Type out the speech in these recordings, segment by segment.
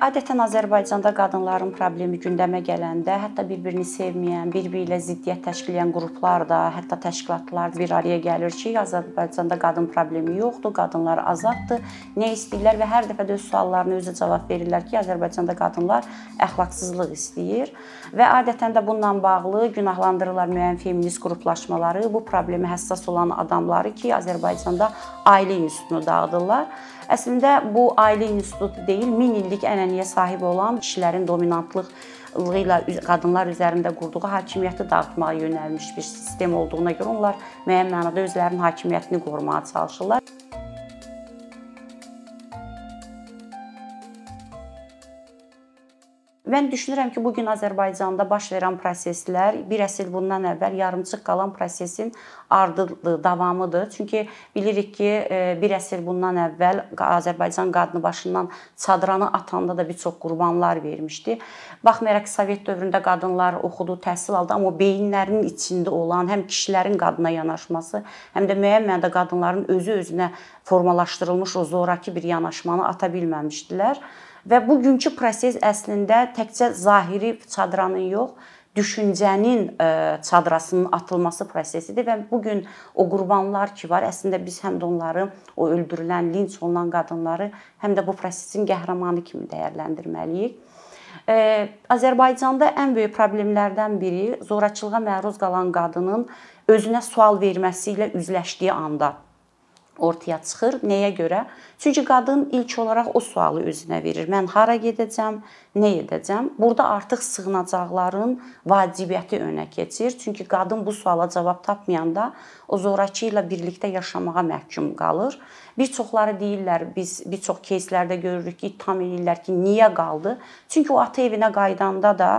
Adətən Azərbaycanda qadınların problemi gündəmə gələndə, hətta bir-birini sevməyən, bir-biri ilə ziddiyyət təşkil edən qruplar da, hətta təşkilatlar bir araya gəlir ki, Azərbaycanda qadın problemi yoxdur, qadınlar azaddır, nə istəyirlər və hər dəfə də öz suallarına özü cavab verirlər ki, Azərbaycanda qadınlar əxlaqsızlıq istəyir və adətən də bununla bağlı günahlandırırlar müəyyən feminist qruplaşmaları, bu problemi həssas olan adamları ki, Azərbaycanda ailə institutunu dağıdırlar. Əslində bu ailə institutu deyil, 1000 illik ənənəyə sahib olan kişilərin dominantlığı ilə qadınlar üzərində qurduğu hakimiyyəti dağıtmağa yönəlmiş bir sistem olduğuna görə onlar müəyyən mənada özlərinin hakimiyyətini qorumağa çalışırlar. Mən düşünürəm ki, bu gün Azərbaycanda baş verən proseslər bir əsr bundan əvvəl yarımçıq qalan prosesin ardıdır, davamıdır. Çünki bilirik ki, e, bir əsr bundan əvvəl Azərbaycan qadını başından çadranı atanda da bir çox qurbanlar vermişdi. Baxmayaraq Sovet dövründə qadınlar oxudu, təhsil aldı, amma beyinlərinin içində olan həm kişilərin qadına yanaşması, həm də müəyyən mənada qadınların özü özünə formalaşdırılmış o zorakı bir yanaşmanı ata bilməmişdilər. Və bugünkü proses əslində təkcə zahiri çadranın yox, düşüncənin e, çadrasının atılması prosesidir və bu gün o qurbanlar ki var, əslində biz həm də onları o öldürülən, linç olunan qadınları həm də bu prosesin qəhrəmanı kimi dəyərləndirməliyik. E, Azərbaycanda ən böyük problemlərdən biri zorakılığa məruz qalan qadının özünə sual verməsi ilə üzləşdiyi anda ortaya çıxır. Nəyə görə? Çünki qadın ilk olaraq o sualı özünə verir. Mən hara gedəcəm, nə edəcəm? Burada artıq sığınacaqların vacibiyyəti önə keçir. Çünki qadın bu suala cavab tapmayanda o zorakı ilə birlikdə yaşamağa məhkum qalır. Bir çoxları deyirlər, biz bir çox кейslərdə görürük ki, ittiham edirlər ki, niyə qaldı? Çünki o ata evinə qayıdanda da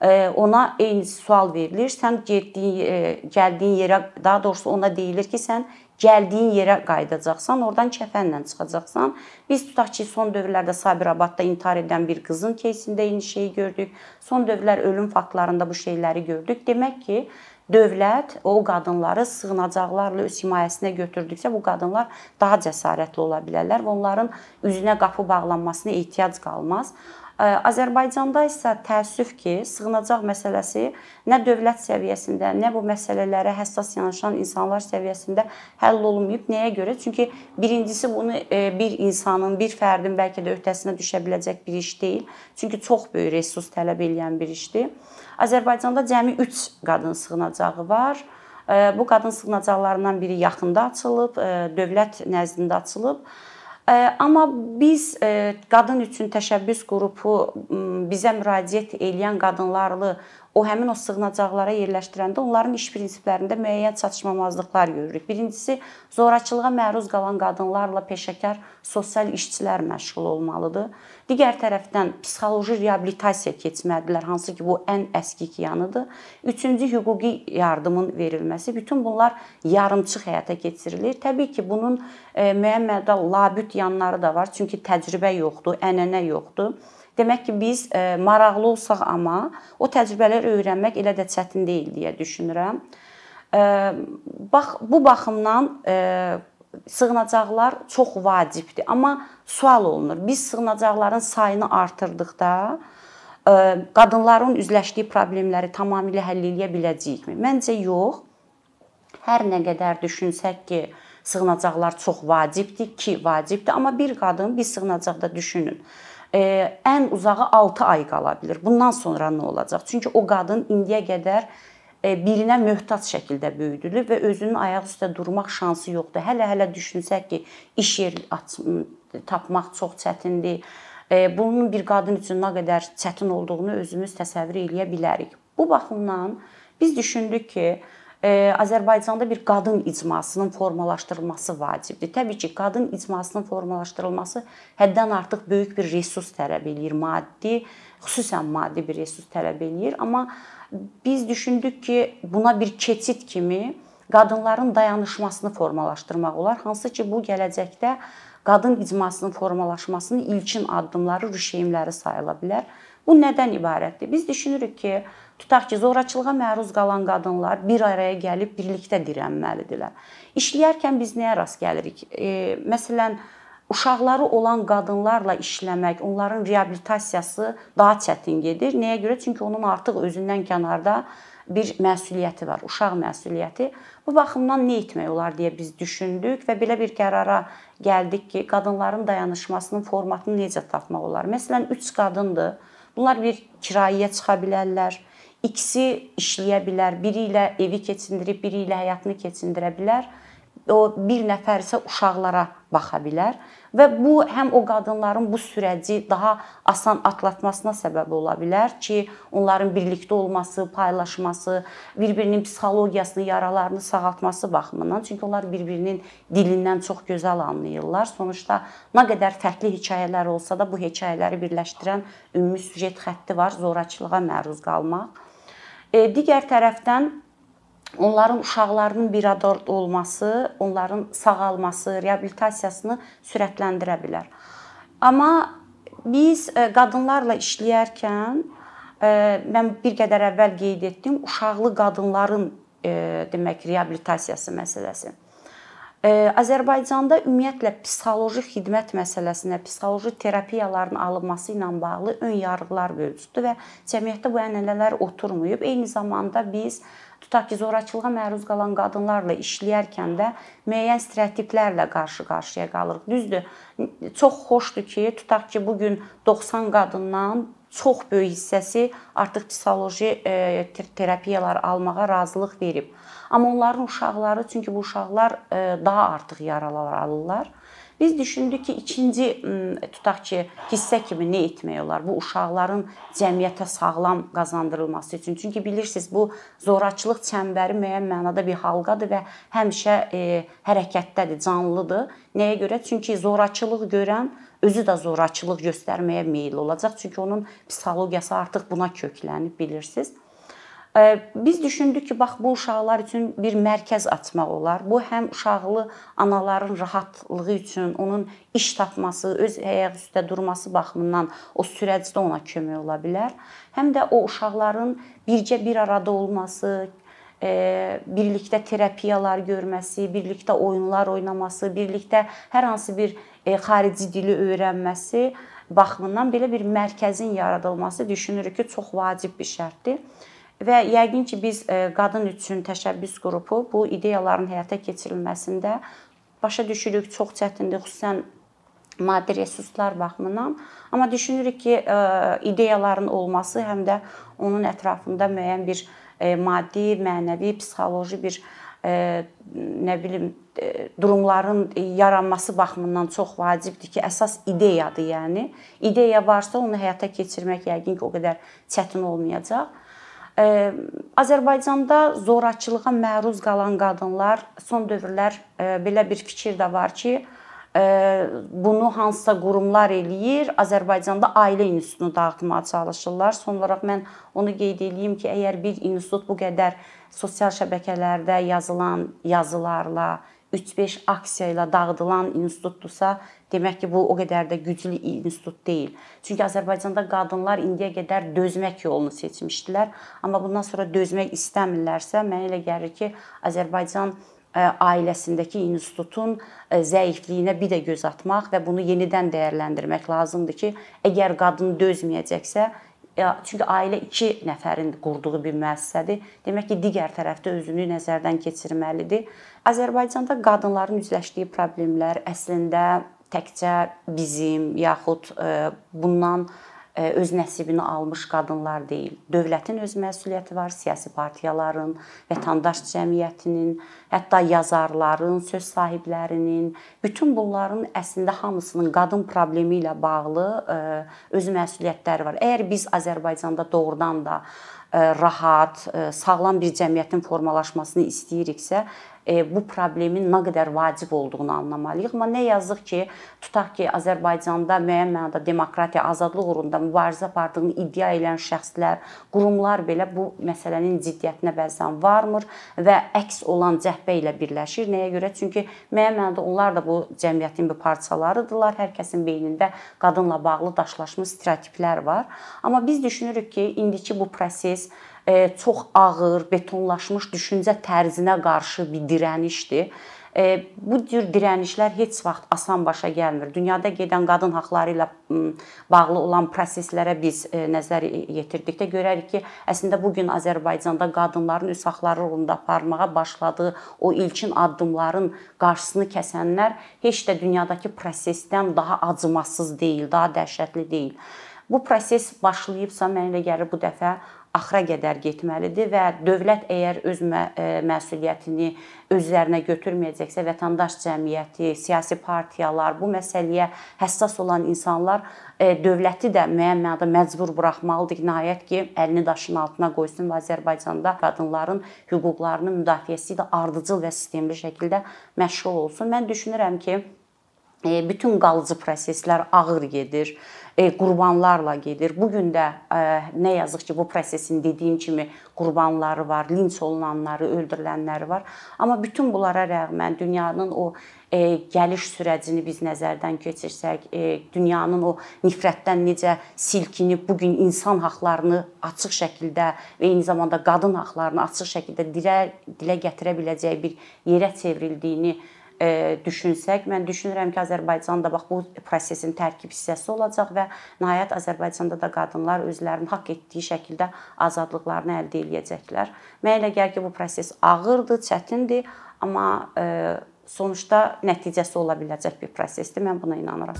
e, ona eyni sual verilir. Sən getdiyin, e, gəldiyin yerə, daha doğrusu ona deyilir ki, sən gəldiyin yerə qayıdacaqsan, oradan kəfənlə çıxacaqsan. Biz tutaq ki, son dövrlərdə Sabirabadda intihar edən bir qızın keysində eyni şeyi gördük. Son dövrlər ölüm faktlarında bu şeyləri gördük. Demək ki, dövlət o qadınları sığınacaqlarla öz himayəsinə götürdüksə bu qadınlar daha cəsarətli ola bilərlər və onların üzünə qapı bağlanmasına ehtiyac qalmaz. Azərbaycanda isə təəssüf ki, sığınacaq məsələsi nə dövlət səviyyəsində, nə bu məsələlərə həssas yanaşan insanlar səviyyəsində həll olunmayıb. Nəyə görə? Çünki birincisi bunu e, bir insanın, bir fərdin bəlkə də öhdəsinə düşə biləcək bir iş deyil. Çünki çox böyük resurs tələb edən bir işdir. Azərbaycanda cəmi 3 qadın sığınacağı var. Bu qadın sığınacaqlarından biri yaxında açılıb, e, dövlət nəzdində açılıb. Amma biz qadın üçün təşəbbüs qrupu bizə müraciət edən qadınlarla o həmin o sığınacaqlara yerləşdirəndə onların iş prinsiplərində müəyyən çatışmamazlıqlar görürük. Birincisi, zorakılığa məruz qalan qadınlarla peşəkar sosial işçilər məşğul olmalıdır. Digər tərəfdən psixoloji reabilitasiya keçməlidirlər, hansı ki, bu ən əskik yanıdır. Üçüncü, hüquqi yardımın verilməsi. Bütün bunlar yarımçıq həyata keçirilir. Təbii ki, bunun e, müəyyən mənada labüd yanları da var, çünki təcrübə yoxdur, ənənə yoxdur. Demək ki, biz e, maraqlı olsaq amma o təcrübələri öyrənmək elə də çətin deyil deyə düşünürəm. E, bax bu baxımdan e, sığınacaqlar çox vacibdir, amma sual olunur. Biz sığınacaqların sayını artırdıqda qadınların üzləşdiyi problemləri tamamilə həll edə biləcəyikmi? Məncə yox. Hər nə qədər düşünsək ki, sığınacaqlar çox vacibdir ki, vacibdir, amma bir qadın bir sığınacaqda düşünün ən uzağı 6 ay qala bilər. Bundan sonra nə olacaq? Çünki o qadın indiyə qədər birinə möhtac şəkildə böyüdülüb və özünün ayaq üstə durmaq şansı yoxdur. Hələ-hələ düşünsək ki, iş yeri tapmaq çox çətindir. Bunun bir qadın üçün nə qədər çətin olduğunu özümüz təsəvvür eləyə bilərik. Bu baxımdan biz düşündük ki, Azərbaycanda bir qadın icmasının formalaşdırılması vacibdir. Təbii ki, qadın icmasının formalaşdırılması həddən artıq böyük bir resurs tələb eləyir, maddi, xüsusən maddi bir resurs tələb eləyir, amma biz düşündük ki, buna bir keçid kimi qadınların dayanışmasını formalaşdırmaq olar, hansı ki, bu gələcəkdə qadın icmasının formalaşmasının ilkin addımları, rüşeymləri sayıla bilər. Bu nədən ibarətdir? Biz düşünürük ki, Tutaq ki, zorakılığa məruz qalan qadınlar bir araya gəlib birlikdə dirənməlidirlər. İşləyərkən biz nəyə rast gəlirik? E, məsələn, uşaqları olan qadınlarla işləmək, onların reabilitasiyası daha çətin gedir. Nəyə görə? Çünki onun artıq özündən kənarda bir məsuliyyəti var, uşaq məsuliyyəti. Bu baxımdan nə etmək olar deyə biz düşündük və belə bir qərara gəldik ki, qadınların dayanışmasının formatını necə tapmaq olar? Məsələn, 3 qadındır. Bunlar bir kirayəyə çıxa bilərlər. İkisi işləyə bilər. Biri ilə evi keçindirib, biri ilə həyatını keçindirə bilər o bir nəfər isə uşaqlara baxa bilər və bu həm o qadınların bu sürəci daha asan atlatmasına səbəb ola bilər ki, onların birlikdə olması, paylaşması, bir-birinin psixologiyasını, yaralarını sağaltması baxımından, çünki onlar bir-birinin dilindən çox gözəl anlayırlar. Sonuçta nə qədər fərqli hekayələr olsa da bu hekayələri birləşdirən ümumi süjet xətti var, zorakılığa məruz qalmaq. E, digər tərəfdən onların uşaqlarının bir arada olması, onların sağalması, reabilitasiyasını sürətləndirə bilər. Amma biz e, qadınlarla işləyərkən e, mən bir qədər əvvəl qeyd etdim, uşaqlı qadınların e, demək reabilitasiyası məsələsi. Azərbaycanda ümumiyyətlə psixoloji xidmət məsələsinə, psixoloji terapiyaların alınması ilə bağlı ön yarğılar mövcuddur və cəmiyyətdə bu ənənələr oturmayıb. Eyni zamanda biz tutaq ki, zorakılığa məruz qalan qadınlarla işləyərkən də müəyyən stereotiplərlə qarşı-qarşıya qalırıq. Düzdür, çox xoşdur ki, tutaq ki, bu gün 90 qadından çox böyük hissəsi artıq psixoloji e, terapiyalar almağa razılıq verib. Amma onların uşaqları, çünki bu uşaqlar e, daha artıq yaralar alırlar Biz düşündük ki, ikinci tutaq ki, hissə kimi nə etmək olar? Bu uşaqların cəmiyyətə sağlam qazandırılması üçün. Çünki bilirsiniz, bu zorakılıq çəmbəri müəyyən mənada bir halqadır və həmişə e, hərəkətdədir, canlıdır. Nəyə görə? Çünki zorakılıq görən özü də zorakılıq göstərməyə meyil olacaq. Çünki onun psixologiyası artıq buna köklənib, bilirsiniz. Biz düşündük ki, bax bu uşaqlar üçün bir mərkəz açmaq olar. Bu həm uşaqlı anaların rahatlığı üçün, onun iş tapması, öz ayaq üstə durması baxımından o sürəcdə ona kömək ola bilər. Həm də o uşaqların bircə bir arada olması, birlikdə terapiyalar görməsi, birlikdə oyunlar oynaması, birlikdə hər hansı bir xarici dili öyrənməsi baxımından belə bir mərkəzin yaradılması düşünürük ki, çox vacib bir şərtdir. Və yəqin ki, biz e, qadın üçün təşəbbüs qrupu bu ideyaların həyata keçirilməsində başa düşürük, çox çətindir, xüsusən maddi resurslar baxımından. Amma düşünürük ki, e, ideyaların olması həm də onun ətrafında müəyyən bir e, maddi, mənəvi, psixoloji bir nə bilim durumların yaranması baxımından çox vacibdir ki, əsas ideyadır, yəni. İdeya varsa onu həyata keçirmək yəqin ki, o qədər çətin olmayacaq. Azərbaycanda zorakılığa məruz qalan qadınlar son dövrlər belə bir fikir də var ki, bunu hansısa qurumlar eləyir. Azərbaycanda ailə institutunu dağıtmağa çalışırlar. Son olaraq mən onu qeyd edeyim ki, əgər bir institut bu qədər sosial şəbəkələrdə yazılan yazılarla, 3-5 aksiya ilə dağıdılan institutdursa, demək ki, bu o qədər də güclü institut deyil. Çünki Azərbaycanda qadınlar indiyə qədər dözmək yolunu seçmişdilər, amma bundan sonra dözmək istəmirlərsə, mənə elə gəlir ki, Azərbaycan e, ailəsindəki institutun e, zəifliyinə bir də göz atmaq və bunu yenidən dəyərləndirmək lazımdır ki, əgər qadın dözməyəcəksə, çünki ailə 2 nəfərin qurduğu bir müəssisədir. Demək ki, digər tərəfdə özünü nəzərdən keçirməlidir. Azərbaycanda qadınların üzləşdiyi problemlər əslində təkcə bizim yaxud bundan öz nəsibini almış qadınlar deyil. Dövlətin öz məsuliyyəti var, siyasi partiyaların, vətəndaş cəmiyyətinin, hətta yazarların, söz sahiblərinin, bütün bunların əslində hamısının qadın problemi ilə bağlı öz məsuliyyətləri var. Əgər biz Azərbaycanda doğrudan da rahat, sağlam bir cəmiyyətin formalaşmasını istəyiriksə, bu problemin nə qədər vacib olduğunu anlamalıyıq. Amma nə yazıq ki, tutaq ki, Azərbaycanda müəyyən mənada demokratiya, azadlıq uğrunda mübarizə apardığını iddia edən şəxslər, qurumlar belə bu məsələnin ciddiyyətinə bəzən varmır və əks olan cəhbə ilə birləşir. Nəyə görə? Çünki müəyyən mənada onlar da bu cəmiyyətin bir parçalarıdırlar. Hər kəsin beynində qadınla bağlı daşlaşmış stereotiplər var. Amma biz düşünürük ki, indiki bu proses çox ağır, betonlaşmış düşüncə tərzinə qarşı bir dirənişdir E, bu cür dirənişlər heç vaxt asan başa gəlmir. Dünyada gedən qadın haqqları ilə bağlı olan proseslərə biz e, nəzər yetirdikdə görərik ki, əslində bu gün Azərbaycanda qadınların öz haqları uğrunda aparmağa başladığı o ilkin addımların qarşısını kəsənlər heç də dünyadakı prosesdən daha acımasız deyil, daha dəhşətli deyil. Bu proses başlayıbsa, mənə elə gəlir bu dəfə axıra qədər getməlidir və dövlət əgər öz e, məsuliyyətini özlərinə götürməyəcəksə, vətəndaş cəmiyyəti, siyasi partiyalar, bu məsələyə həssas olan insanlar e, dövləti də müəyyən mənada məcbur buraxmalıdır ki, nəhayət ki, əlini daşın altına qoysun və Azərbaycanda qadınların hüquqlarının müdafiəsi ilə ardıcıl və sistemli şəkildə məşğul olsun. Mən düşünürəm ki, bütün qalıcı proseslər ağır gedir e, qurbanlarla gedir. Bu gün də e, nə yazıq ki, bu prosesin dediyim kimi qurbanları var, linç olunanları, öldürülənləri var. Amma bütün bunlara rəğmən dünyanın o e, gəliş sürəcini biz nəzərdən keçirsək, e, dünyanın o nifrətdən necə silkinib bu gün insan haqqlarını açıq şəkildə və eyni zamanda qadın haqqlarını açıq şəkildə dilə dilə gətirə biləcəyi bir yerə çevrildiyini e, düşünsək, mən düşünürəm ki, Azərbaycan da bax bu prosesin tərkib hissəsi olacaq və nəhayət Azərbaycanda da qadınlar özlərinin haqq etdiyi şəkildə azadlıqlarını əldə edəcəklər. Mənə elə gəlir ki, bu proses ağırdır, çətindir, amma sonuçda nəticəsi ola biləcək bir prosesdir. Mən buna inanıram.